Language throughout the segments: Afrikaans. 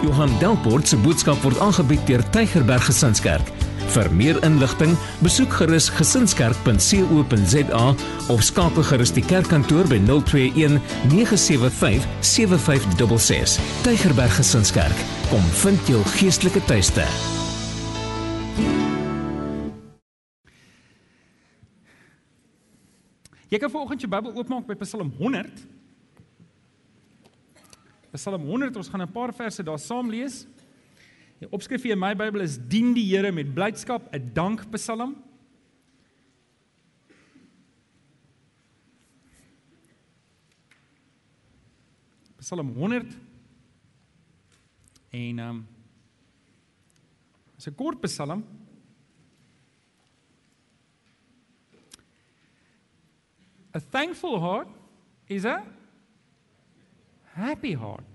Johan Delport se boodskap word aangebied deur Tygerberg Gesinskerk. Vir meer inligting, besoek gerus gesinskerk.co.za of skakel gerus die kerkkantoor by 021 975 7566. Tygerberg Gesinskerk, kom vind jou geestelike tuiste. Jy kan vanoggend jou Bybel oopmaak by Psalm 100. Psalm 100, ons gaan 'n paar verse daar saam lees. Die opskrif in my Bybel is dien die Here met blydskap, 'n dankpsalm. Psalm 100 en ehm um, is 'n kort psalm. A thankful heart is a happy heart.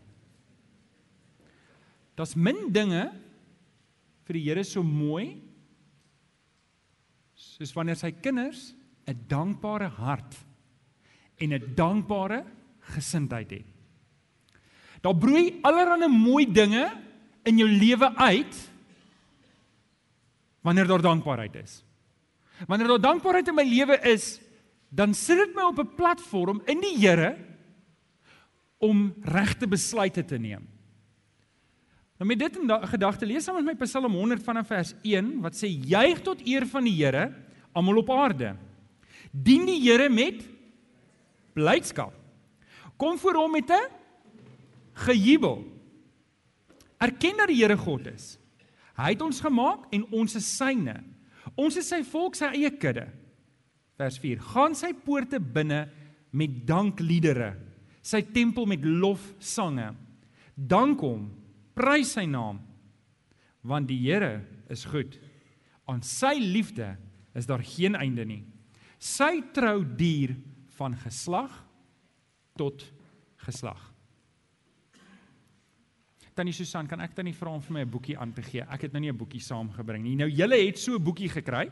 Daar's min dinge vir die Here so mooi soos wanneer sy kinders 'n dankbare hart en 'n dankbare gesindheid het. Daar broei allerlei mooi dinge in jou lewe uit wanneer daar dankbaarheid is. Wanneer daar dankbaarheid in my lewe is, dan sit dit my op 'n platform in die Here om regte besluite te neem. Nou met dit in gedagte lees saam met my Psalm 100 vanaf vers 1 wat sê juig tot eer van die Here almal op aarde. Dien die Here met blydskap. Kom voor hom met 'n gejubel. Erken dat die Here God is. Hy het ons gemaak en ons is syne. Ons is sy volk, sy eie kudde. Vers 4: Gaan sy poorte binne met dankliedere, sy tempel met lofsange. Dank hom prys sy naam want die Here is goed. Aan sy liefde is daar geen einde nie. Sy trou duur van geslag tot geslag. Tannie Susan, kan ek tannie vra om vir my 'n boekie aan te gee? Ek het nou nie 'n boekie saamgebring nie. Nou julle het so 'n boekie gekry.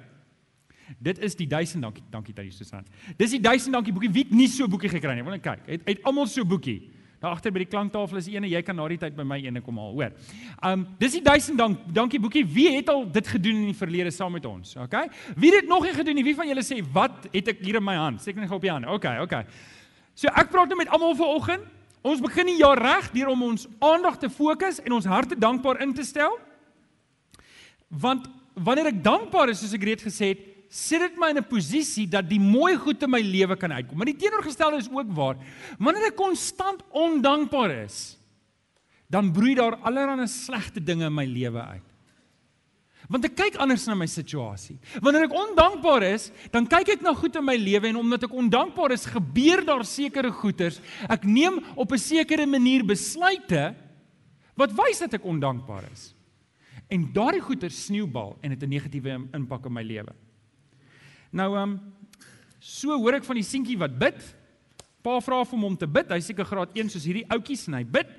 Dit is die 1000 dankie, dankie Tannie Susan. Dis die 1000 dankie boekie. Wie het nie so 'n boekie gekry nie? Wil net kyk. Het, het almal so 'n boekie? Daar agter by die klanktafel is eene, jy kan na die tyd by my ene kom haal, hoor. Um dis die 1000 dank dankie boekie. Wie het al dit gedoen in die verlede saam met ons? Okay? Wie het dit nog nie gedoen nie? Wie van julle sê wat het ek hier in my hand? Seker net op die hand. Okay, okay. So ek praat nou met almal vanoggend. Ons begin die jaar reg deur om ons aandag te fokus en ons harte dankbaar in te stel. Want wanneer ek dankbaar is, soos ek reeds gesê het, sit dit my in 'n posisie dat die mooi goed in my lewe kan uitkom. Maar die teenoorgestelde is ook waar. Wanneer ek konstant ondankbaar is, dan broei daar allerlei slegte dinge in my lewe uit. Want ek kyk anders na my situasie. Wanneer ek ondankbaar is, dan kyk ek na goed in my lewe en omdat ek ondankbaar is, gebeur daar sekere goeters. Ek neem op 'n sekere manier besluite wat wys dat ek ondankbaar is. En daardie goeter sneeubal en dit 'n negatiewe impak in my lewe. Nou ehm um, so hoor ek van die seentjie wat bid. Pa vra vir hom om te bid. Hy seker graad 1 soos hierdie ouetjies en hy bid.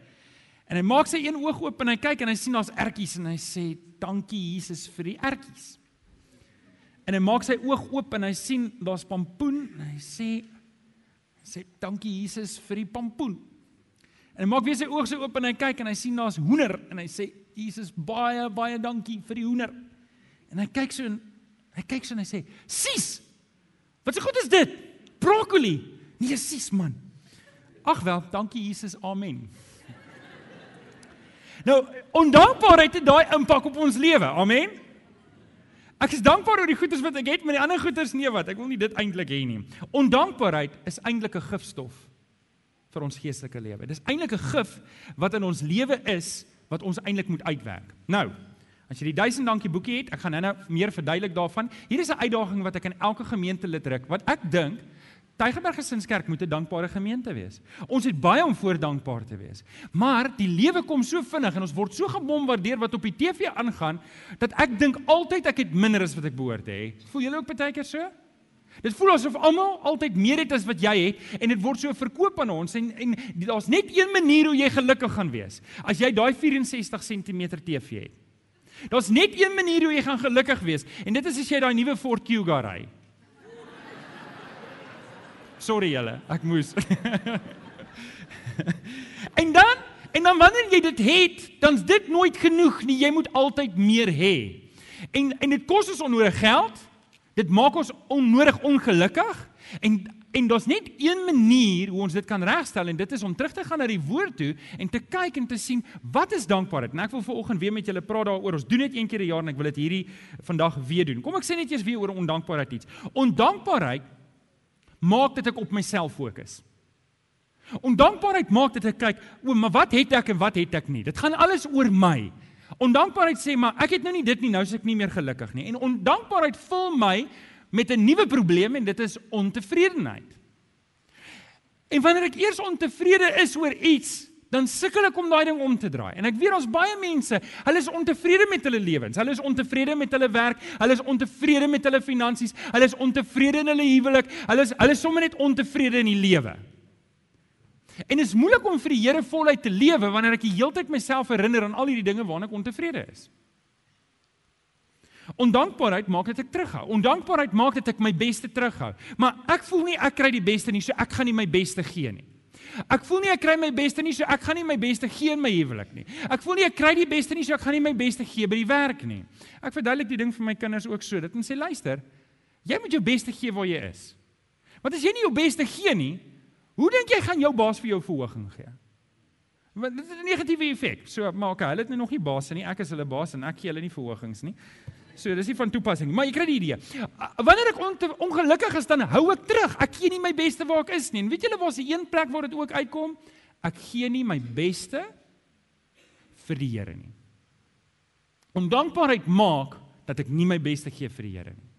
En hy maak sy een oog oop en hy kyk en hy sien daar's ertjies en hy sê dankie Jesus vir die ertjies. En hy maak sy oog oop en hy sien daar's pampoen en hy sê sê dankie Jesus vir die pampoen. En hy maak weer sy oog so oop en hy kyk en hy sien daar's hoender en hy sê Jesus baie baie dankie vir die hoender. En hy kyk so en Hy kyk so en hy sê: "Sis! Wat se so goed is dit? Broccoli." Nee, sis man. Ag wel, dankie Jesus. Amen. Nou, ondankbaarheid het daai impak op ons lewe. Amen. Ek is dankbaar oor die goedes wat ek het, maar die ander goedes nee wat. Ek wil nie dit eintlik hê nie. Ondankbaarheid is eintlik 'n gifstof vir ons geestelike lewe. Dis eintlik 'n gif wat in ons lewe is wat ons eintlik moet uitwerk. Nou, As jy die 1000 dankie boekie het, ek gaan nou-nou meer verduidelik daarvan. Hier is 'n uitdaging wat ek in elke gemeente lid druk. Wat ek dink Tygerberg Gesinskerk moet 'n dankbare gemeente wees. Ons het baie om voor dankbaar te wees. Maar die lewe kom so vinnig en ons word so gebombardeer wat op die TV aangaan dat ek dink altyd ek het minder as wat ek behoort te hê. Voel julle ook baie keer so? Dit voel asof almal altyd meer het as wat jy het en dit word so verkoop aan ons en en daar's net een manier hoe jy gelukkig gaan wees. As jy daai 64 cm TV het. Daar's net een manier hoe jy gaan gelukkig wees en dit is as jy daai nuwe Ford Kuga ry. Sorry julle, ek moes. en dan En dan wanneer jy dit het, dan's dit nooit genoeg nie. Jy moet altyd meer hê. En en dit kos ons onnodig geld. Dit maak ons onnodig ongelukkig en en daar's net een manier hoe ons dit kan regstel en dit is om terug te gaan na die woord toe en te kyk en te sien wat is dankbaarheid. En ek wil vanoggend weer met julle praat daaroor. Ons doen dit een keer 'n jaar en ek wil dit hierdie vandag weer doen. Kom ek sê net eers weer oor ondankbaarheid iets. Ondankbaarheid maak dit ek op myself fokus. Ondankbaarheid maak dit ek kyk, o, maar wat het ek en wat het ek nie? Dit gaan alles oor my. Ondankbaarheid sê maar ek het nou nie dit nie, nou is ek nie meer gelukkig nie. En ondankbaarheid vul my met 'n nuwe probleem en dit is ontevredenheid. En wanneer ek eers ontevrede is oor iets, dan sukkel ek om daai ding om te draai. En ek weet ons baie mense, hulle is ontevrede met hulle lewens. Hulle is ontevrede met hulle werk, hulle is ontevrede met hulle finansies, hulle is ontevrede in hulle huwelik, hulle is hulle is sommer net ontevrede in die lewe. En dit is moeilik om vir die Here voluit te lewe wanneer ek die hele tyd myself herinner aan al hierdie dinge waarna ek ontevrede is. Ondankbaarheid maak dit ek terughou. Ondankbaarheid maak dit ek my beste terughou. Maar ek voel nie ek kry die beste nie, so ek gaan nie my beste gee nie. Ek voel nie ek kry my beste nie, so ek gaan nie my beste gee in my huwelik nie. Ek voel nie ek kry die beste nie, so ek gaan nie my beste gee by die werk nie. Ek verduidelik die ding vir my kinders ook so. Dit en sê luister, jy moet jou beste gee waar jy is. Want as jy nie jou beste gee nie, hoe dink jy gaan jou baas vir jou verhoging gee? Want dit het 'n negatiewe effek. So, maar okay, hulle het nou nog nie baas nie. Ek is hulle baas en ek gee hulle nie verhogings nie. So dis nie van toepassing nie, maar jy kry die idee. Wanneer ek on ongelukkig is, dan hou ek terug. Ek gee nie my beste waar ek is nie. En weet julle waar's 'n een plek waar dit ook uitkom? Ek gee nie my beste vir die Here nie. Ondankbaarheid maak dat ek nie my beste gee vir die Here nie.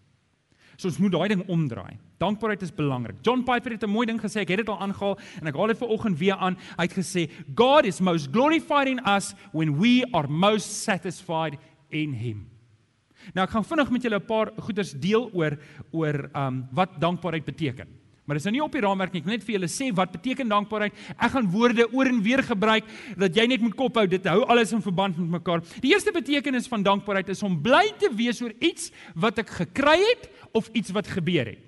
So ons moet daai ding omdraai. Dankbaarheid is belangrik. John Piper het 'n mooi ding gesê. Ek het dit al aangehaal en ek haal dit vir oggend weer aan. Hy het gesê, "God is most glorified in us when we are most satisfied in him." Nou ek gaan vinnig met julle 'n paar goeders deel oor oor um wat dankbaarheid beteken. Maar dis nou nie op die raamwerk nie. Ek wil net vir julle sê wat beteken dankbaarheid. Ek gaan woorde oor en weer gebruik dat jy net moet kop hou. Dit hou alles in verband met mekaar. Die eerste betekenis van dankbaarheid is om bly te wees oor iets wat ek gekry het of iets wat gebeur het.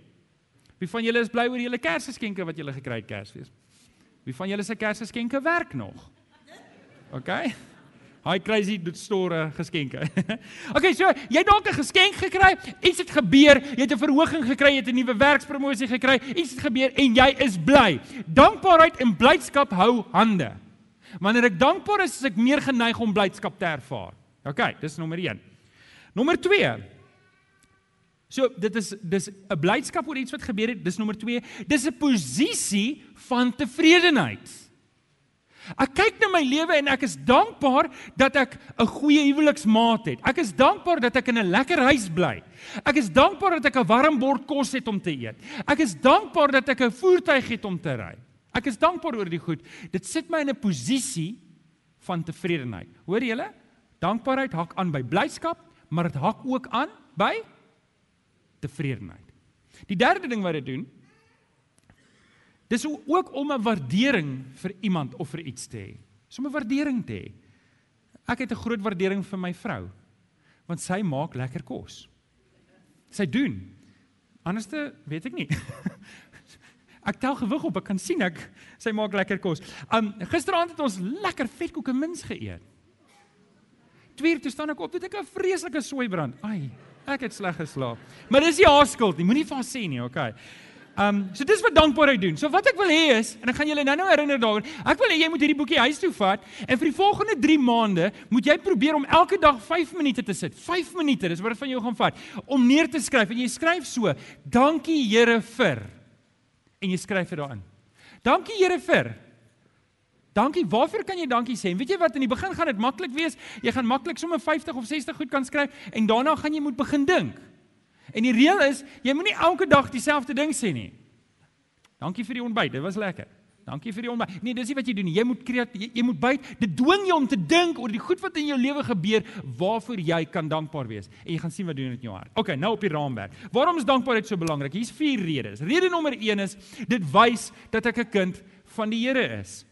Wie van julle is bly oor julle Kersgeskenke wat julle gekry het Kersfees? Wie van julle se Kersgeskenke werk nog? OK. Hy crazy store geskenke. okay, so jy dalk 'n geskenk gekry, iets het gebeur, jy het 'n verhoging gekry, jy het 'n nuwe werkspromosie gekry, iets het gebeur en jy is bly. Dankbaarheid en blydskap hou hande. Wanneer ek dankbaar is, is ek meer geneig om blydskap te ervaar. Okay, dis nommer 1. Nommer 2. So dit is dis 'n blydskap oor iets wat gebeur het, dis nommer 2. Dis 'n posisie van tevredenheid. Ek kyk na my lewe en ek is dankbaar dat ek 'n goeie huweliksmaat het. Ek is dankbaar dat ek in 'n lekker huis bly. Ek is dankbaar dat ek 'n warm bord kos het om te eet. Ek is dankbaar dat ek 'n voertuig het om te ry. Ek is dankbaar oor die goed. Dit sit my in 'n posisie van tevredenheid. Hoor julle? Dankbaarheid hak aan by blydskap, maar dit hak ook aan by tevredenheid. Die derde ding wat dit doen, Dis ook om 'n waardering vir iemand of vir iets te hê. Om 'n waardering te hê. Ek het 'n groot waardering vir my vrou want sy maak lekker kos. Sy doen. Anderste weet ek nie. ek tel gewig op, ek kan sien ek sy maak lekker kos. Um gisteraand het ons lekker vetkoeke mins geëet. Twee uur toe staan ek op, het ek 'n vreeslike soeibrand. Ai, ek het sleg geslaap. Maar dis nie haar skuld nie. Moenie vir haar sê nie, okay. Ehm um, so dis wat dankbaarheid doen. So wat ek wil hê is en ek gaan julle nou-nou herinner daaroor. Ek wil hê jy moet hierdie boekie huis toe vat en vir die volgende 3 maande moet jy probeer om elke dag 5 minute te sit. 5 minute, dis wat dit van jou gaan vat om neer te skryf en jy skryf so: Dankie Here vir. En jy skryf dit daarin. Dankie Here vir. Dankie. Waarvoor kan jy dankie sê? En weet jy wat in die begin gaan dit maklik wees. Jy gaan maklik sommer 50 of 60 goed kan skryf en daarna gaan jy moet begin dink. En die reël is, jy moenie elke dag dieselfde ding sê nie. Dankie vir die ontbyt, dit was lekker. Dankie vir die ontbyt. Nee, dis nie wat jy doen nie. Jy moet kreatief jy, jy moet byt. Dit dwing jou om te dink oor die goed wat in jou lewe gebeur waarvoor jy kan dankbaar wees. En jy gaan sien wat doen dit in jou hart. OK, nou op die raamwerk. Waarom is dankbaarheid so belangrik? Hier's vier redes. Rede nommer 1 is dit wys dat ek 'n kind van die Here is.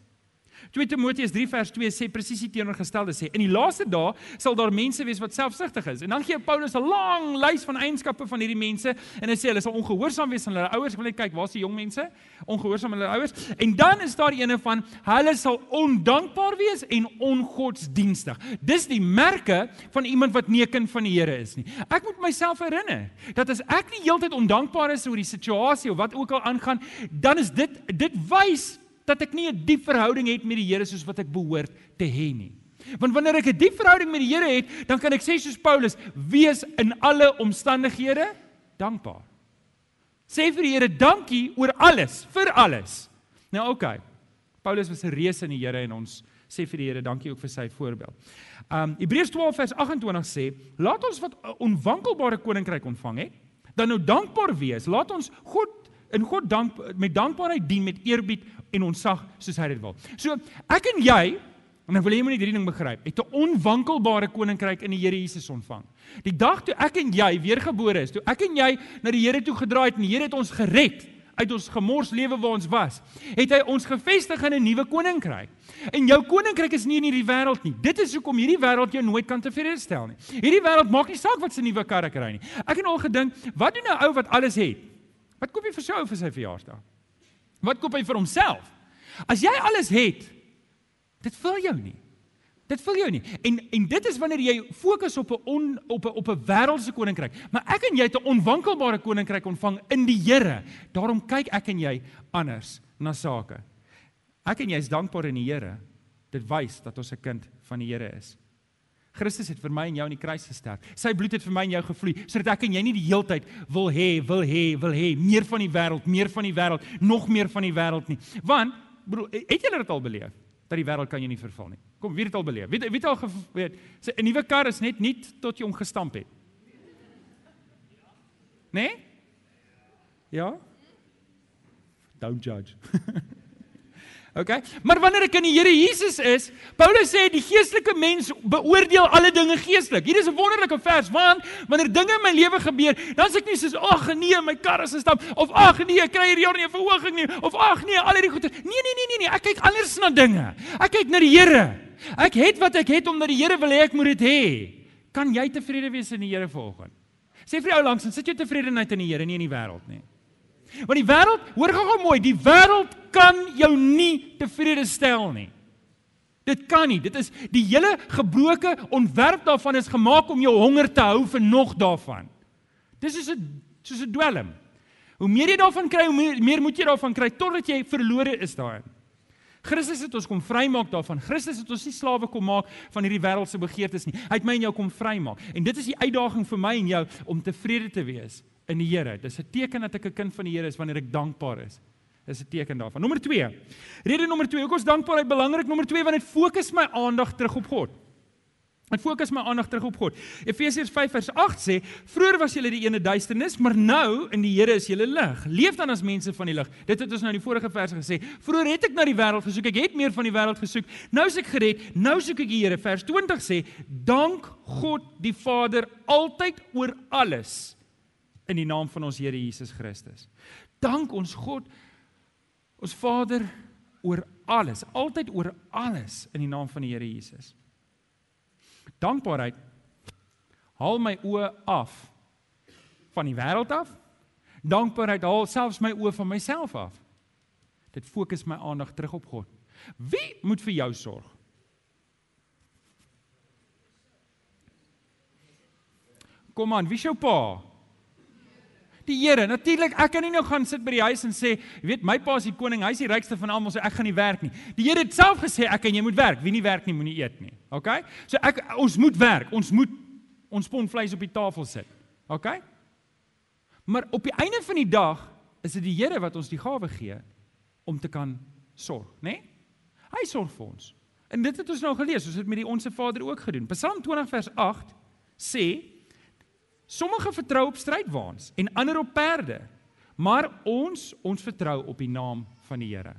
2 Timoteus 3 vers 2 sê presies die teenoorgestelde sê in die laaste dae sal daar mense wees wat selfsugtig is. En dan gee Paulus 'n lang lys van eienskappe van hierdie mense en hy sê hulle sal ongehoorsaam wees aan hulle ouers. Ek wil net kyk, waar's die jong mense? Ongehoorsaam aan hulle ouers. En dan is daar ene van hulle sal ondankbaar wees en ongodsdienstig. Dis die merke van iemand wat nie 'n kind van die Here is nie. Ek moet myself herinner dat as ek nie heeltyd ondankbaar is oor die situasie of wat ook al aangaan, dan is dit dit wys dat ek nie 'n diep verhouding het met die Here soos wat ek behoort te hê nie. Want wanneer ek 'n diep verhouding met die Here het, dan kan ek sê soos Paulus, wees in alle omstandighede dankbaar. Sê vir die Here dankie oor alles, vir alles. Nou oké. Okay. Paulus was 'n reus in die Here en ons sê vir die Here dankie ook vir sy voorbeeld. Um Hebreërs 12 vers 28 sê, laat ons wat 'n onwankelbare koninkryk ontvang het, dan nou dankbaar wees. Laat ons God in God dank met dankbaarheid dien met eerbied en ontsag soos hy dit wil. So ek en jy en ek wil hê jy moet hierdie ding begryp. Het 'n onwankelbare koninkryk in die Here Jesus ontvang. Die dag toe ek en jy weergebore is, toe ek en jy na die Here toe gedraai het en die Here het ons gered uit ons gemors lewe waar ons was, het hy ons gevestig in 'n nuwe koninkryk. En jou koninkryk is nie in hierdie wêreld nie. Dit is hoekom hierdie wêreld jou nooit kan tevrede stel nie. Hierdie wêreld maak nie saak wat se nuwe karre kry nie. Ek het al gedink, wat doen 'n ou wat alles het? Wat koop jy vir sy ou vir sy verjaarsdag? Wat koop hy vir homself? As jy alles het, dit vul jou nie. Dit vul jou nie. En en dit is wanneer jy fokus op 'n on op 'n op 'n wêreldse koninkryk. Maar ek en jy het 'n onwankelbare koninkryk ontvang in die Here. Daarom kyk ek en jy anders na sake. Ek en jy is dankbaar in die Here. Dit wys dat ons 'n kind van die Here is. Christus het vir my en jou aan die kruis gesterf. Sy bloed het vir my en jou gevloei sodat ek en jy nie die heeltyd wil hê, wil hê, wil hê meer van die wêreld, meer van die wêreld, nog meer van die wêreld nie. Want broer, het julle dit al beleef dat die wêreld kan jou nie vervul nie? Kom, wie het dit al beleef? Wie wie het al weet, 'n nuwe kar is net nie tot jy hom gestamp het. Nee? Ja? Don't judge. Okay? Maar wanneer ek in die Here Jesus is, Paulus sê die geestelike mens beoordeel alle dinge geestelik. Hier is 'n wonderlike vers want wanneer dinge in my lewe gebeur, dan sê ek nie soos ag nee, my kar is gestap of ag nee, ek kry hierdie jaar nie 'n verhoging nie of ag nee, al hierdie goeie. Nee, nee, nee, nee, nee, ek kyk anders na dinge. Ek kyk na die Here. Ek het wat ek het omdat die Here wil hê ek moet dit hê. Kan jy tevrede wees in die Here vanoggend? Sê vir jou langs, sit jy tevredenheid in die Here nie in die wêreld nie. Want die wêreld, hoor gou-gou mooi, die wêreld kan jou nie tevrede stel nie. Dit kan nie. Dit is die hele gebroke ontwerp daarvan is gemaak om jou honger te hou vir nog daarvan. Dis is 'n soos 'n dwelm. Hoe meer jy daarvan kry, hoe meer, meer moet jy daarvan kry totdat jy verlore is daarin. Christus het ons kom vrymaak daarvan. Christus het ons nie slawe kom maak van hierdie wêreldse begeertes nie. Hy het my en jou kom vrymaak. En dit is die uitdaging vir my en jou om tevrede te wees in die Here. Dis 'n teken dat ek 'n kind van die Here is wanneer ek dankbaar is. Dis 'n teken daarvan. Nommer 2. Rede nommer 2, hoekom is dankbaarheid belangrik? Nommer 2 want dit fokus my aandag terug op God. Dit fokus my aandag terug op God. Efesiërs 5 vers 8 sê: "Vroeger was julle die ene duisternis, maar nou in die Here is julle lig. Leef dan as mense van die lig." Dit het ons nou in die vorige verse gesê. Vroeger het ek na die wêreld gesoek. Ek het meer van die wêreld gesoek. Nou is ek gered. Nou soek ek die Here. Vers 20 sê: "Dank God die Vader altyd oor alles." In die naam van ons Here Jesus Christus. Dank ons God ons Vader oor alles, altyd oor alles in die naam van die Here Jesus. Dankbaarheid haal my oë af van die wêreld af. Dankbaarheid haal selfs my oë van myself af. Dit fokus my aandag terug op God. Wie moet vir jou sorg? Kom aan, wie is jou pa? Die Here. Natuurlik, ek kan nie nou gaan sit by die huis en sê, weet, my pa is die koning, hy is die rykste van almal, so ek gaan nie werk nie. Die Here het self gesê ek en jy moet werk. Wie nie werk nie, moenie eet nie. OK? So ek ons moet werk. Ons moet ons pon vleis op die tafel sit. OK? Maar op die einde van die dag is dit die Here wat ons die gawe gee om te kan sorg, né? Nee? Hy sorg vir ons. En dit het ons nou gelees, ons het met die onsse Vader ook gedoen. Psalm 20 vers 8 sê Sommige vertrou op strydwaans en ander op perde. Maar ons, ons vertrou op die naam van die Here.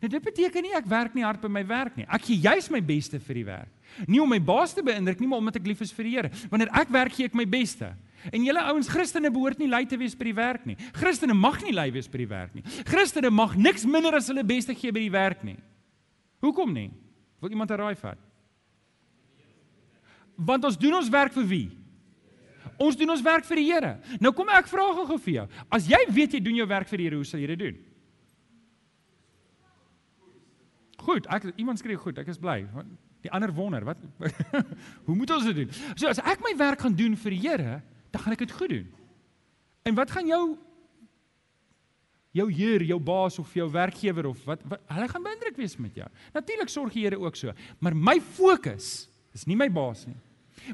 Nou dit beteken nie ek werk nie hard by my werk nie. Ek gee juis my beste vir die werk. Nie om my baas te beïndruk nie, maar omdat ek lief is vir die Here. Wanneer ek werk, gee ek my beste. En julle ouens Christene behoort nie lui te wees by die werk nie. Christene mag nie lui wees by die werk nie. Christene mag niks minder as hulle beste gee by die werk nie. Hoekom nie? Wil iemand 'n raai vat? Want ons doen ons werk vir wie? Ons doen ons werk vir die Here. Nou kom ek vra gou vir jou. As jy weet jy doen jou werk vir die Here, hoe sal jy dit doen? Goed, ek iemand skree goed, ek is bly. Die ander wonder, wat Hoe moet ons dit doen? So as ek my werk gaan doen vir die Here, dan gaan ek dit goed doen. En wat gaan jou jou heer, jou baas of jou werkgewer of wat, wat hulle gaan beïndruk wees met jou. Natuurlik sorg die Here ook so, maar my fokus is nie my baas nie.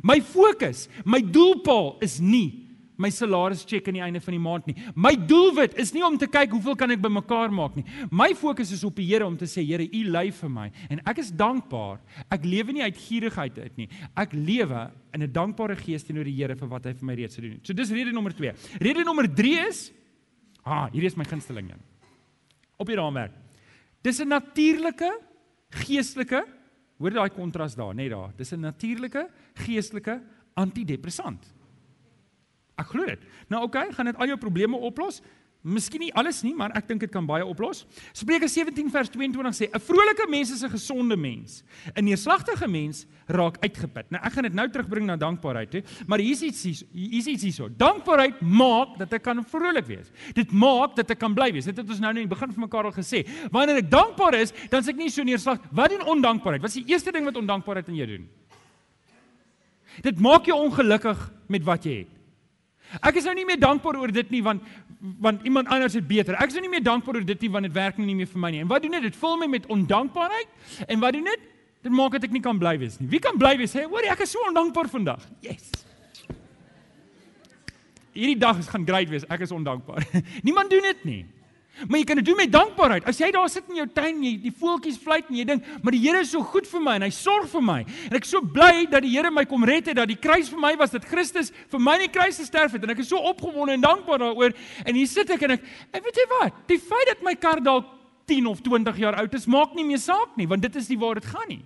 My fokus, my doelpaal is nie my salaris check aan die einde van die maand nie. My doelwit is nie om te kyk hoeveel kan ek bymekaar maak nie. My fokus is op die Here om te sê Here, U lei vir my en ek is dankbaar. Ek lewe nie uit gierigheid uit nie. Ek lewe in 'n dankbare gees teenoor die Here vir wat hy vir my reeds gedoen het. So dis rede nommer 2. Rede nommer 3 is ah, hier is my gunsteling een. Op die raamwerk. Dis 'n natuurlike geestelike Hoor daai kontras daar, net daar. Dis 'n natuurlike geestelike antidepressant. Ek glo dit. Nou oké, okay, gaan dit al jou probleme oplos? Miskien nie alles nie, maar ek dink dit kan baie oplos. Spreuke 17 vers 22 sê: 'n Vrolike mens is 'n gesonde mens. 'n Neerslagtige mens raak uitgeput. Nou ek gaan dit nou terugbring na dankbaarheid, hè. Maar hier's iets hier's iets hierso. Dankbaarheid maak dat ek kan vrolik wees. Dit maak dat ek kan bly wees. Dit het ons nou net in die begin van mekaar al gesê. Wanneer ek dankbaar is, dan is ek nie so neerslag. Wat doen ondankbaarheid? Wat is die eerste ding wat ondankbaarheid in jou doen? Dit maak jou ongelukkig met wat jy het. Ek is nou nie meer dankbaar oor dit nie want want iemand anders het beter. Ek is nou nie meer dankbaar oor dit nie want dit werk nie meer vir my nie. En wat doen dit? Dit vul my met ondankbaarheid. En wat doen dit? Dit maak dat ek nie kan bly wees nie. Wie kan bly wees? Sê, hoor, ek is so ondankbaar vandag. Yes. Hierdie dag gaan great wees. Ek is ondankbaar. Niemand doen dit nie. Maar jy kan dit doen met dankbaarheid. As jy daar sit in jou tuin, jy die voeltjies fluit en jy dink, "Maar die Here is so goed vir my en hy sorg vir my." En ek is so bly dat die Here my kom red het, dat die kruis vir my was, dat Christus vir my in die kruis gesterf het en ek is so opgewonde en dankbaar daaroor. En hier sit ek en ek, ek weet jy wat? Die feit dat my kar dalk 10 of 20 jaar oud is, maak nie meer saak nie, want dit is nie waar dit gaan nie.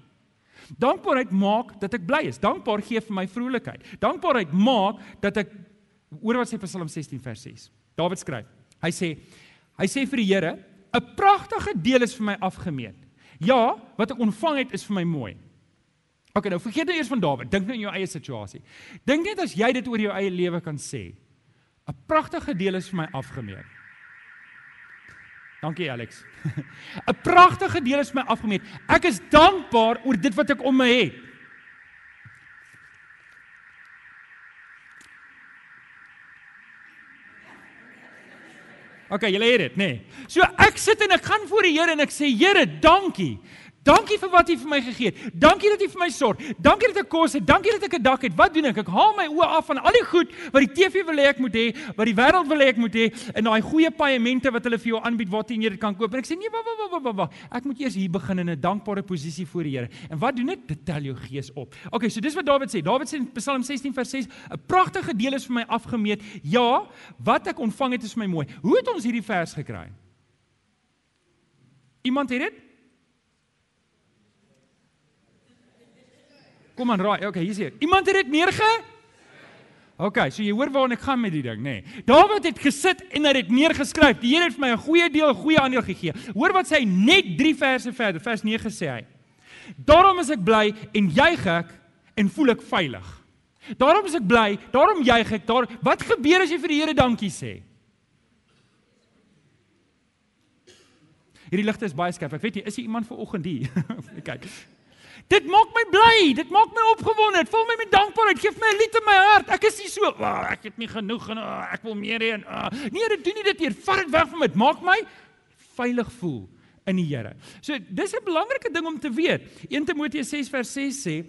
Dankbaarheid maak dat ek bly is. Dankbaar gee vir my vrolikheid. Dankbaarheid maak dat ek hoor wat sê Psalm 16 vers 6. Dawid skryf. Hy sê Hy sê vir die Here, 'n pragtige deel is vir my afgemeet. Ja, wat ek ontvang het is vir my mooi. OK, nou vergeet nou eers van Dawid. Dink nou in jou eie situasie. Dink net as jy dit oor jou eie lewe kan sê. 'n Pragtige deel is vir my afgemeet. Dankie Alex. 'n Pragtige deel is vir my afgemeet. Ek is dankbaar oor dit wat ek om my het. Okay, julle het dit, nê. Nee. So ek sit en ek gaan voor die Here en ek sê Here, dankie. Dankie vir wat U vir my gegee het. Dankie dat U vir my sorg. Dankie dat ek kos het. Dankie dat ek 'n dak het. Wat doen ek? Ek haal my oë af van al die goed wat die TV wil hê ek moet hê, wat die wêreld wil hê ek moet hê, en daai goeie paemente wat hulle vir jou aanbied waarteen jy dit kan koop. En ek sê nee, wag wag wag wag wag. Ek moet eers hier begin in 'n dankbare posisie voor die Here. En wat doen ek? Dit tel jou gees op. Okay, so dis wat Dawid sê. Dawid sê in Psalm 16 vers 6, 'n pragtige deel is vir my afgemeet. Ja, wat ek ontvang het is vir my mooi. Hoe het ons hierdie vers gekry? Iemand het dit? Kom aan, raai. Okay, hier's hier. Iemand het dit neerge? Okay, so jy hoor waarna ek gaan met die ding, nê. Nee. Dawid het gesit en hy het neergeskryf. Die Here het vir my 'n goeie deel, 'n goeie aandeel gegee. Hoor wat sê hy net 3 verse verder. Vers 9 sê hy: Daarom is ek bly en juig ek en voel ek veilig. Daarom is ek bly, daarom juig ek. Daar Wat gebeur as jy vir die Here dankie sê? Hierdie ligte is baie skerp. Ek weet jy, is jy iemand ver oggend hier? Kyk. Dit maak my bly, dit maak my opgewonde, dit vul my met dankbaarheid, gee my 'n lied in my hart. Ek is nie so, oh, ek het nie genoeg en oh, ek wil meer hê en oh. nee, dit doen nie dit hier. Vat dit weg van my. Dit maak my veilig voel in die Here. So dis 'n belangrike ding om te weet. 1 Timoteus 6 vers 6 sê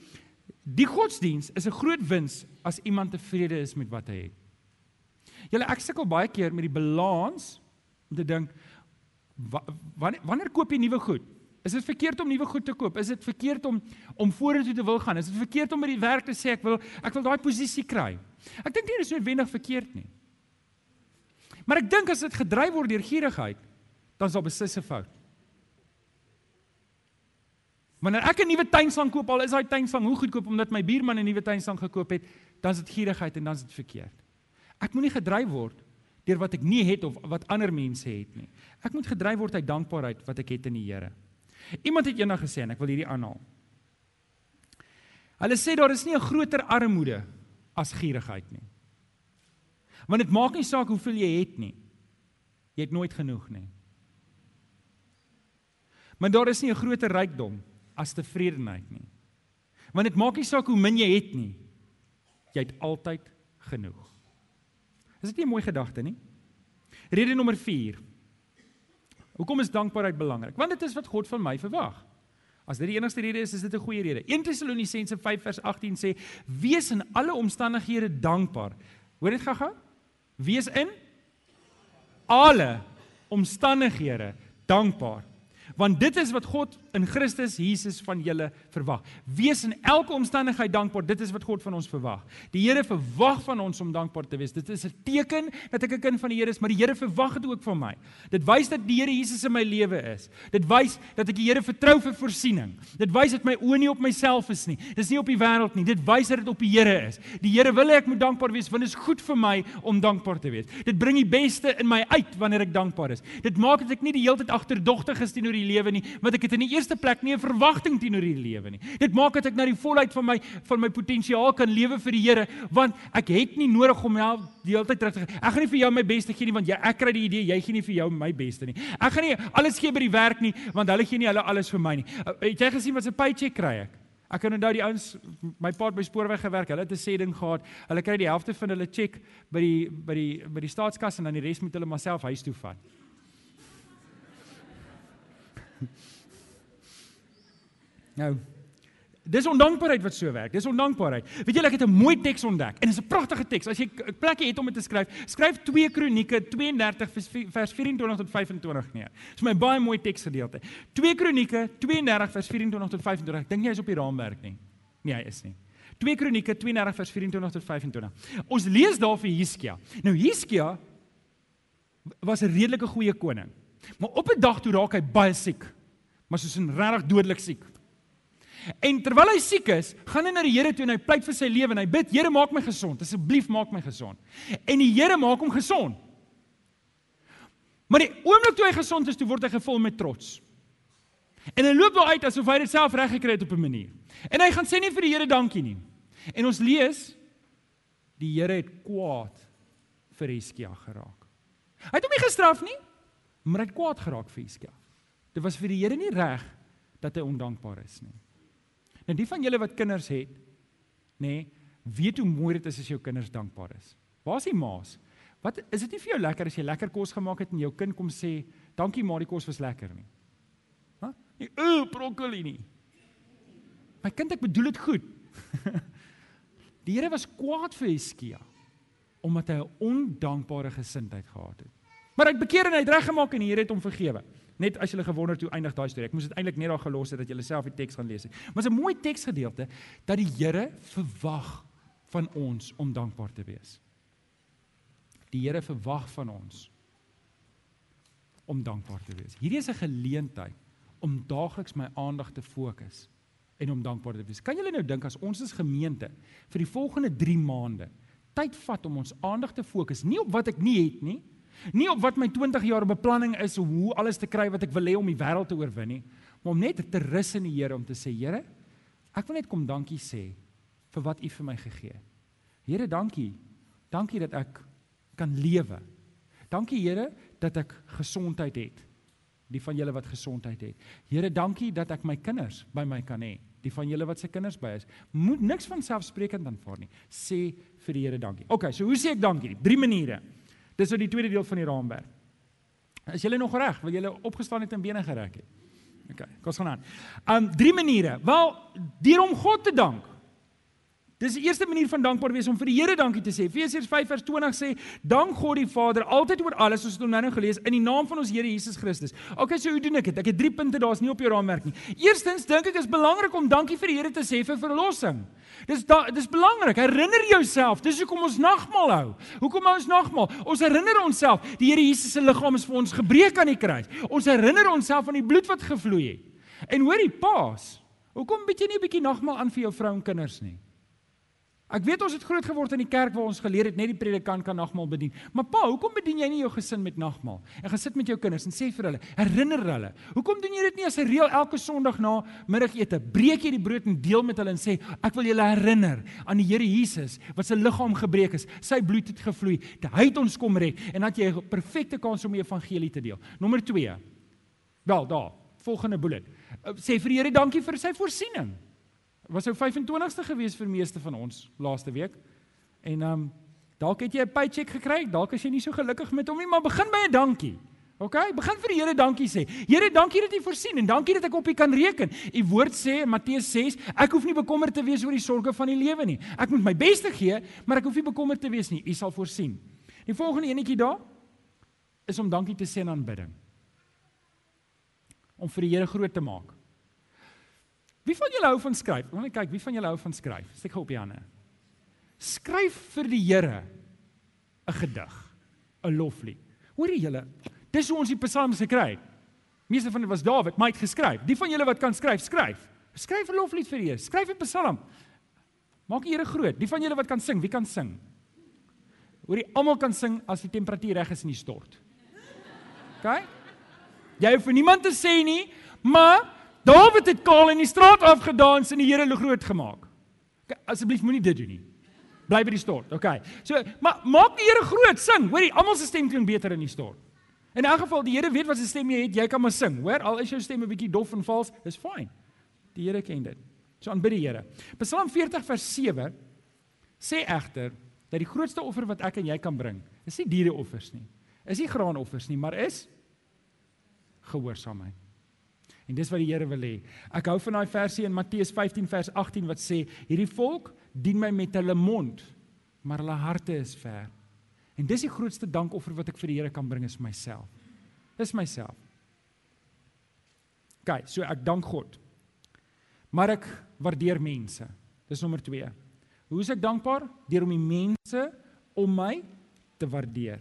die godsdiens is 'n groot wins as iemand tevrede is met wat hy het. Julle ek sukkel baie keer met die balans om te dink wanneer wanneer koop jy nuwe goed? Is dit verkeerd om nuwe goed te koop? Is dit verkeerd om om vorentoe te wil gaan? Is dit verkeerd om by die werk te sê ek wil ek wil daai posisie kry? Ek dink nie dis noodwendig verkeerd nie. Maar ek dink as dit gedryf word deur gierigheid, dan is daar beslis 'n fout. Wanneer ek 'n nuwe tuinslang koop, al is daai tuinslang hoe goedkoop omdat my buurman 'n nuwe tuinslang gekoop het, dan is dit gierigheid en dan is dit verkeerd. Ek moenie gedryf word deur wat ek nie het of wat ander mense het nie. Ek moet gedryf word uit dankbaarheid wat ek het in die Here. Iemand het eendag gesê en ek wil hierdie aanhaal. Hulle sê daar is nie 'n groter armoede as gierigheid nie. Want dit maak nie saak hoeveel jy het nie. Jy het nooit genoeg nie. Maar daar is nie 'n groter rykdom as tevredenheid nie. Want dit maak nie saak hoe min jy het nie. Jy het altyd genoeg. Is dit nie 'n mooi gedagte nie? Rede nommer 4. Hoekom is dankbaarheid belangrik? Want dit is wat God van my verwag. As dit die enigste rede is, is dit 'n goeie rede. 1 Tessalonisense 5 vers 18 sê: "Wees in alle omstandighede dankbaar." Hoor dit gou-gou? Wees in alle omstandighede dankbaar want dit is wat God in Christus Jesus van julle verwag. Wees in elke omstandigheid dankbaar. Dit is wat God van ons verwag. Die Here verwag van ons om dankbaar te wees. Dit is 'n teken dat ek 'n kind van die Here is, maar die Here verwag dit ook van my. Dit wys dat die Here Jesus in my lewe is. Dit wys dat ek die Here vertrou vir voorsiening. Dit wys dat my oë nie op myself is nie. Dis nie op die wêreld nie. Dit wys dat dit op die Here is. Die Here wil hê ek moet dankbaar wees want dit is goed vir my om dankbaar te wees. Dit bring die beste in my uit wanneer ek dankbaar is. Dit maak dat ek nie die hele tyd agterdogtig is teenoor die lewe nie, want ek het in die eerste plek nie 'n verwagting teenoor die lewe nie. Dit maak dat ek na die volheid van my van my potensiaal kan lewe vir die Here, want ek het nie nodig om nou die hele tyd terug te Ek gaan nie vir jou my beste gee nie, want jy ek kry die idee jy gee nie vir jou my beste nie. Ek gaan nie alles gee by die werk nie, want hulle gee nie hulle alles vir my nie. Uh, het jy gesien wat 'n paycheck kry ek? Ek kan onthou die ouens my pa het by spoorweg gewerk. Hulle het 'n sê ding gehad. Hulle kry die helfte van hulle cheque by die by die by die staatskas en dan die res moet hulle maar self huis toe vat. Nou, dis ondankbaarheid wat so werk. Dis ondankbaarheid. Weet julle ek het 'n mooi teks ontdek en dit is 'n pragtige teks. As jy 'n plekkie het om dit te skryf, skryf 2 Kronieke 32 vers 24 tot 25 neer. Dis my baie mooi teksgedeelte. 2 Kronieke 32 vers 24 tot 25. Ek dink jy is op die raamwerk nie. Nee, hy is nie. 2 Kronieke 32 vers 24 tot 25. Ons lees daar vir Hiskia. Nou Hiskia was 'n redelike goeie koning. Maar op 'n dag toe raak hy baie siek. Maar soos 'n regtig dodelik siek. En terwyl hy siek is, gaan hy na die Here toe en hy pleit vir sy lewe en hy bid: "Here, maak my gesond. Asseblief maak my gesond." En die Here maak hom gesond. Maar die oomblik toe hy gesond is, toe word hy gevul met trots. En hy loop daar uit asof hy dit self reg gekry het op 'n manier. En hy gaan sê nie vir die Here dankie nie. En ons lees die Here het kwaad vir Hiskia geraak. Hy het hom nie gestraf nie, maar hy het kwaad geraak vir Hiskia. Dit was vir die Here nie reg dat hy ondankbaar is nie. Nou die van julle wat kinders het, nê, nee, weet hoe mooi dit is as jou kinders dankbaar is. Waar is die ma's? Wat is dit nie vir jou lekker as jy lekker kos gemaak het en jou kind kom sê, "Dankie ma, die kos was lekker nie." Hæ? Nee, o, broccoli nie. My kind, ek bedoel dit goed. die Here was kwaad vir Hiskia omdat hy 'n ondankbare gesindheid gehad het. Maar hy het bekeer en hy het reggemaak en die Here het hom vergewe. Net as jy gewonder het hoe eindig daai storie. Ek moes dit eintlik net daar gelos het dat jy self die teks gaan lees. Maar 'n mooi teksgedeelte dat die Here verwag van ons om dankbaar te wees. Die Here verwag van ons om dankbaar te wees. Hierdie is 'n geleentheid om daagliks my aandag te fokus en om dankbaar te wees. Kan julle nou dink as ons as gemeente vir die volgende 3 maande tyd vat om ons aandag te fokus nie op wat ek nie het nie, Nie op wat my 20 jaar beplanning is om hoe alles te kry wat ek wil hê om die wêreld te oorwin nie, maar om net te rus in die Here om te sê, Here, ek wil net kom dankie sê vir wat U vir my gegee het. Here, dankie. Dankie dat ek kan lewe. Dankie Here dat ek gesondheid het. Die van julle wat gesondheid het. Here, dankie dat ek my kinders by my kan hê. Die van julle wat se kinders by is, moet niks van selfsprekend aanvaar nie. Sê vir die Here dankie. OK, so hoe sê ek dankie? Drie maniere. Dis nou die tweede deel van die raamwerk. Is julle nog reg? Wil julle opgestaan het en bene gereg het? OK, kom ons gaan aan. Um drie maniere. Wel, deur om God te dank. Dis die eerste manier van dankbaar wees om vir die Here dankie te sê. Efesiërs 5:20 sê: "Dank God die Vader altyd oor alles," ons nou nou gelees in die naam van ons Here Jesus Christus. Okay, so hoe doen ek dit? Ek het drie punte, daar's nie op jou raamwerk nie. Eerstens dink ek is belangrik om dankie vir die Here te sê vir verlossing. Dis da, dis belangrik. Herinner jouself. Dis hoekom ons nagmaal hou. Hoekom hou ons nagmaal? Ons herinner onsself die Here Jesus se liggaam is vir ons gebreek aan die kruis. Ons herinner onsself aan die bloed wat gevloei het. En hoorie, Paas, hoekom bied jy nie 'n bietjie nagmaal aan vir jou vrou en kinders nie? Ek weet ons het groot geword in die kerk waar ons geleer het net die predikant kan nagmaal bedien. Maar pa, hoekom bedien jy nie jou gesin met nagmaal? En gaan sit met jou kinders en sê vir hulle, herinner hulle. Hoekom doen jy dit nie as 'n reël elke Sondag na middagete? Breek jy die brood en deel met hulle en sê, ek wil julle herinner aan die Here Jesus wat sy liggaam gebreek is, sy bloed het gevloei, hy het ons kom red en dat jy 'n perfekte kans om die evangelie te deel. Nommer 2. Wel, daar, volgende bullet. Sê vir die Here dankie vir sy voorsiening was ou 25ste gewees vir meeste van ons laaste week. En ehm um, dalk het jy 'n paycheck gekry, dalk is jy nie so gelukkig met hom nie, maar begin by 'n dankie. OK, begin vir die Here dankie sê. Here, dankie dat U voorsien en dankie dat ek op U kan reken. U woord sê in Matteus 6, ek hoef nie bekommerd te wees oor die sorges van die lewe nie. Ek moet my bes te gee, maar ek hoef nie bekommerd te wees nie. U sal voorsien. Die volgende enetjie daar is om dankie te sê in aanbidding. Om vir die Here groot te maak. Wie van julle hou van skryf? Kom net kyk, wie van julle hou van skryf? Steek op die hande. Skryf vir die Here 'n gedig, 'n loflied. Hoor jy julle? Dis hoe ons die psalms gekry het. Meeste van dit was Dawid, maar hy het geskryf. Die van julle wat kan skryf, skryf. Skryf 'n loflied vir die Here. Skryf 'n psalm. Maak die Here groot. Die van julle wat kan sing, wie kan sing? Hoor jy, almal kan sing as die temperatuur reg is in die stort. OK? Jy hoef vir niemand te sê nie, maar Dawid het kaal in die straat afgedans en die Here groot gemaak. Asseblief moenie dit doen nie. Bly by die stort. Okay. So, maar maak die Here groot, sing. Hoorie, almal se stem klink beter in die stort. In 'n geval, die Here weet wat sy stem jy het, jy kan maar sing, hoor? Al is jou stem 'n bietjie dof en vals, dis fyn. Die Here ken dit. So aanbid die Here. Psalm 40 vers 7 sê egter dat die grootste offer wat ek en jy kan bring, is nie diereoffers nie. Is nie graanoffers nie, maar is gehoorsaamheid. En dis wat die Here wil hê. Ek hou van daai versie in Matteus 15 vers 18 wat sê: "Hierdie volk dien my met hulle mond, maar hulle harte is ver." En dis die grootste dankoffer wat ek vir die Here kan bring is myself. Dis myself. Kyk, so ek dank God. Maar ek waardeer mense. Dis nommer 2. Hoe is ek dankbaar? Deur om die mense om my te waardeer.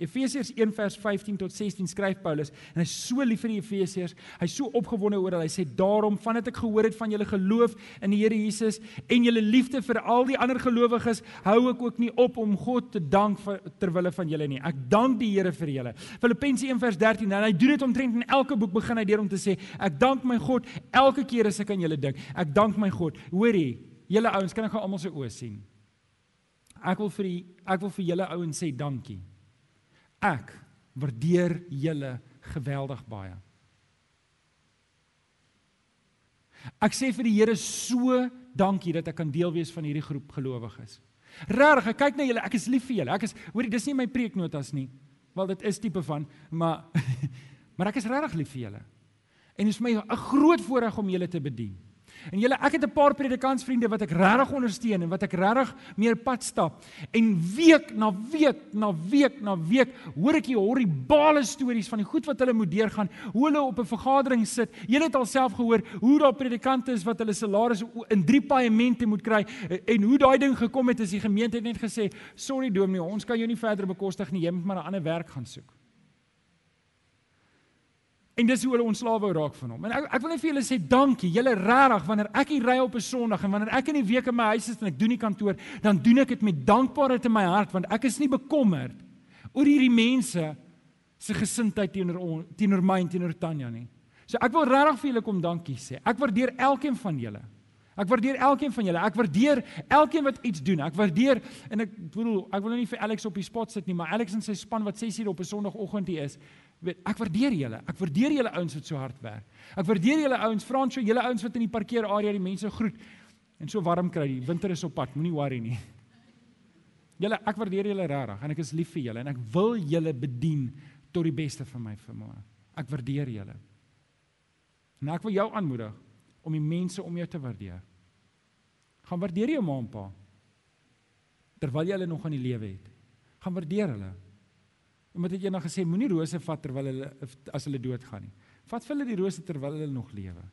Efesiërs 1 vers 15 tot 16 skryf Paulus en hy's so lief vir die Efesiërs. Hy's so opgewonde oor hulle. Hy sê daarom vandat ek gehoor het van julle geloof in die Here Jesus en julle liefde vir al die ander gelowiges, hou ek ook nie op om God te dank ter wille van julle nie. Ek dank die Here vir julle. Filippense 1 vers 13 en hy doen dit omtrent in elke boek begin hy deur om te sê ek dank my God elke keer as ek aan julle dink. Ek dank my God. Hoorie, julle ouens, kan ek gou almal se oë sien? Ek wil vir die, ek wil vir julle ouens sê dankie. Ek waardeer julle geweldig baie. Ek sê vir die Here so dankie dat ek kan deel wees van hierdie groep gelowiges. Regtig, ek kyk na julle, ek is lief vir julle. Ek is hoorie, dis nie my preeknotas nie. Wel dit is tipe van, maar maar ek is regtig lief vir julle. En dit is my 'n groot voorreg om julle te bedien. En julle, ek het 'n paar predikantsvriende wat ek regtig ondersteun en wat ek regtig meer pad stap. En week na week na week na week hoor ek die horribale stories van die goed wat hulle moet deurgaan, hoe hulle op 'n vergadering sit. Julle het alself gehoor hoe daar predikante is wat hulle salarisse in drie paemente moet kry en hoe daai ding gekom het as die gemeente net gesê, "Sorry dominee, ons kan jou nie verder bekostig nie, jy moet maar 'n ander werk gaan soek." En dis hoe hulle ontslawe raak van hom. En ek ek wil net vir julle sê dankie. Julle regtig wanneer ek hier ry op 'n Sondag en wanneer ek in die week in my huis is en ek doen die kantoor, dan doen ek dit met dankbaarheid in my hart want ek is nie bekommerd oor hierdie mense se gesindheid teenoor teenoor my en teenoor Tanya nie. So ek wil regtig vir julle kom dankie sê. Ek waardeer elkeen van julle. Ek waardeer elkeen van julle. Ek waardeer elkeen wat iets doen. Ek waardeer en ek bedoel, ek wil nou nie vir Alex op die spot sit nie, maar Alex en sy span wat 6 uur op 'n Sondagoggend hier is, weet ek waardeer julle. Ek waardeer julle ouens wat so hard werk. Ek waardeer julle ouens, Fransjo, julle ouens wat in die parkeerarea die mense groet en so warm kry. Die winter is op pad, moenie worry nie. Julle, ek waardeer julle regtig en ek is lief vir julle en ek wil julle bedien tot die beste van my vermoë. Ek waardeer julle. En ek wil jou aanmoedig om die mense om jou te waardeer. Gaan waardeer jou ma en pa terwyl jy hulle nog aan die lewe het. Gaan waardeer hulle. Omdat het eendag gesê moenie rose vat terwyl hulle as hulle doodgaan nie. Vat vir hulle die rose terwyl hulle nog lewe.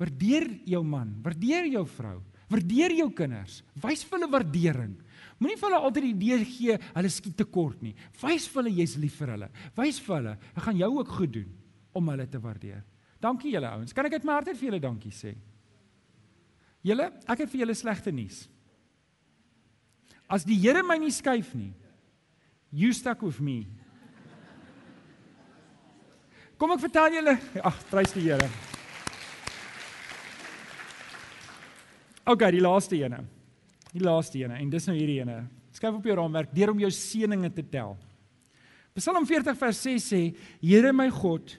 Waardeer jou man, waardeer jou vrou, waardeer jou kinders. Wys vir hulle waardering. Moenie vir hulle altyd die idee gee hulle skiet tekort nie. Wys vir hulle jy's lief vir hulle. Wys vir hulle, ek gaan jou ook goed doen om hulle te waardeer. Dankie julle ouens. Kan ek uit my hart uit vir julle dankie sê? Julle, ek het vir julle slegte nuus. As die Here my nie skuif nie, you stuck with me. Kom ek vertel julle, ag, prys die Here. OK, die laaste ene. Die laaste ene en dis nou hierdie ene. Skryf op jou raamwerk deur om jou seëninge te tel. Psalm 40 vers 6 sê: Here my God,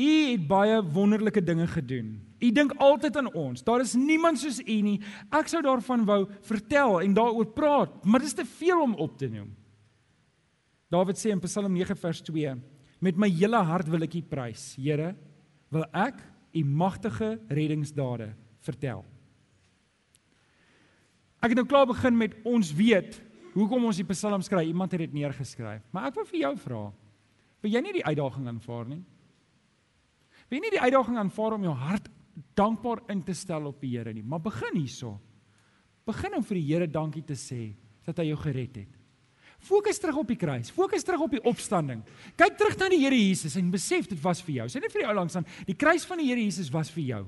U het baie wonderlike dinge gedoen. U dink altyd aan ons. Daar is niemand soos U nie. Ek sou daarvan wou vertel en daaroor praat, maar dit is te veel om op te noem. Dawid sê in Psalm 9 vers 2: Met my hele hart wil ek U prys. Here, wil ek U magtige reddingsdade vertel. Ek het nou klaar begin met ons weet hoekom ons die Psalm skryf. Iemand het dit neergeskryf. Maar ek wil vir jou vra. Wil jy nie die uitdaging aanvaar nie? Wil jy nie die uitdaging aanvaar om jou hart dankbaar in te stel op die Here nie? Maar begin hierso. Begin om vir die Here dankie te sê dat hy jou gered het. Fokus terug op die kruis. Fokus terug op die opstanding. Kyk terug na die Here Jesus en besef dit was vir jou. Sê net vir die ou langs aan, die kruis van die Here Jesus was vir jou.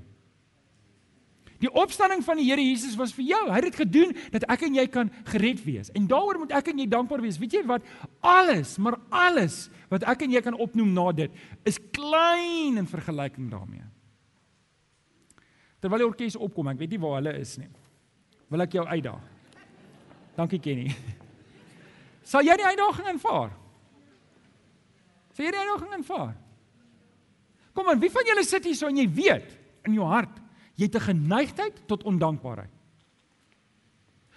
Die opstanding van die Here Jesus was vir jou. Hy het dit gedoen dat ek en jy kan gered wees. En daaroor moet ek en jy dankbaar wees. Weet jy wat? Alles, maar alles wat ek en jy kan opnoem na dit is klein in vergelyking daarmee. Terwyl die orkes opkom, ek weet nie waar hulle is nie. Wil ek jou uitdaag? Dankie Kenny. Sal jy die uitdaging aanvaar? Sal jy die uitdaging aanvaar? Kom aan, wie van julle sit hier so en jy weet in jou hart jy het 'n geneigtheid tot ondankbaarheid.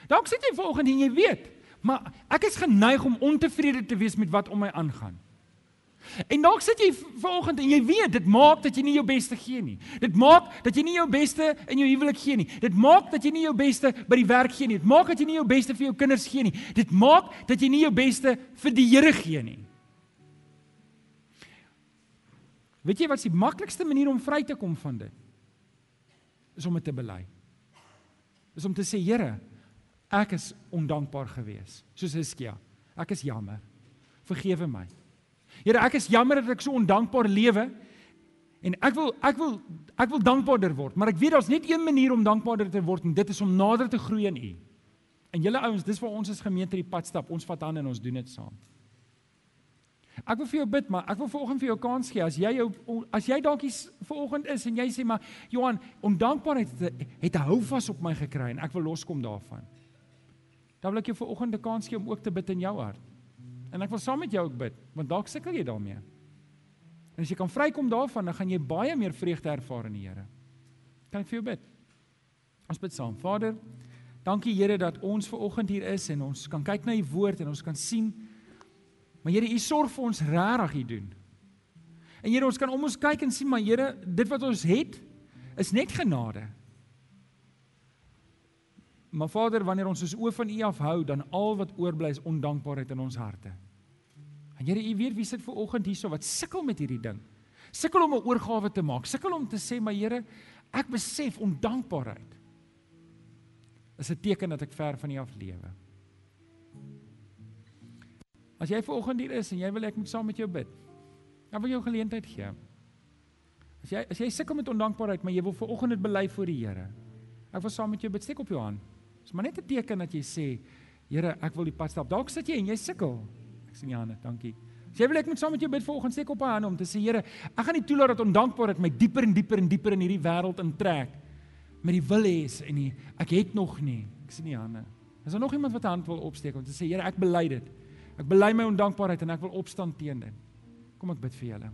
Dalk sit jy vanoggend en jy weet, maar ek is geneig om ontevrede te wees met wat om my aangaan. En dalk sit jy vanoggend en jy weet dit maak dat jy nie jou beste gee nie. Dit maak dat jy nie jou beste in jou huwelik gee nie. Dit maak dat jy nie jou beste by die werk gee nie. Dit maak dat jy nie jou beste vir jou kinders gee nie. Dit maak dat jy nie jou beste vir die Here gee nie. Weet jy wat is die maklikste manier om vry te kom van dit? is om dit te bely. Is om te sê Here, ek is ondankbaar gewees, soos Hiskia. Ek is jammer. Vergewe my. Here, ek is jammer dat ek so ondankbaar lewe en ek wil ek wil ek wil dankbaarder word, maar ek weet daar's net een manier om dankbaarder te word en dit is om nader te groei in U. En julle ouens, dis waar ons as gemeente die pad stap. Ons vat aan en ons doen dit saam. Ek wil vir jou bid, maar ek wil vanoggend vir jou kans gee. As jy jou as jy dalk hier vanoggend is en jy sê maar Johan, ondankbaarheid het, het 'n houvas op my gekry en ek wil loskom daarvan. Dan wil ek jou vanoggend 'n kans gee om ook te bid in jou hart. En ek wil saam met jou ook bid, want dalk sukkel jy daarmee. En as jy kan vrykom daarvan, dan gaan jy baie meer vreugde ervaar in die Here. Kan ek vir jou bid? Ons bid saam. Vader, dankie Here dat ons vanoggend hier is en ons kan kyk na u woord en ons kan sien Maar Here, U sorg vir ons regtig hier doen. En Here, ons kan om ons kyk en sien maar Here, dit wat ons het is net genade. Maar Vader, wanneer ons ons oë van U afhou, dan al wat oorbly is ondankbaarheid in ons harte. En Here, U weet wie sit ver oggend hierso wat sukkel met hierdie ding. Sukkel om 'n oorgawe te maak. Sukkel om te sê, "Maar Here, ek besef ondankbaarheid is 'n teken dat ek ver van U af lewe." As jy vanoggend hier is en jy wil ek moet saam met jou bid. Dan wil jy jou geleentheid gee. As jy as jy sukkel met ondankbaarheid, maar jy wil vanoggend dit bely voor die Here. Ek wil saam met jou bid. Steek op jou hand. Dis maar net 'n teken dat jy sê, Here, ek wil die pad stap. Dalk sit jy en jy sukkel. Ek sien jou hande. Dankie. As jy wil ek moet saam met jou bid vanoggend, steek op jou hand om te sê, Here, ek gaan nie toelaat dat ondankbaarheid my dieper en dieper en dieper in hierdie wêreld intrek met die wil hê en die ek het nog nie. Ek sien die hande. Is daar nog iemand wat 'n hand wil opsteek om te sê, Here, ek bely dit. Ek bely my ondankbaarheid en ek wil opstaan teen dit. Kom ek bid vir julle.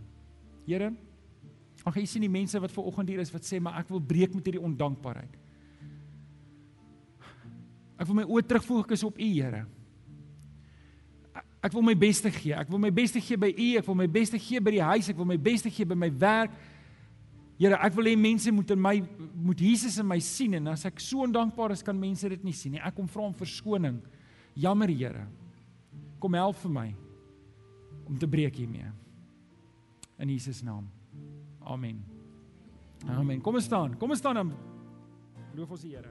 Here, ag jy sien die mense wat ver oggend hier is wat sê maar ek wil breek met hierdie ondankbaarheid. Ek wil my oë terugfokus op U, Here. Ek wil my beste gee. Ek wil my beste gee by U, ek wil my beste gee by die huis, ek wil my beste gee by my werk. Here, ek wil hê mense moet in my moet Jesus in my sien en as ek so ondankbaar is kan mense dit nie sien nie. Ek kom vra om verskoning. Jammer, Here. Kom help vir my om te breek hiermee. In Jesus naam. Amen. Amen. Kom ons staan. Kom ons staan en loof ons die Here.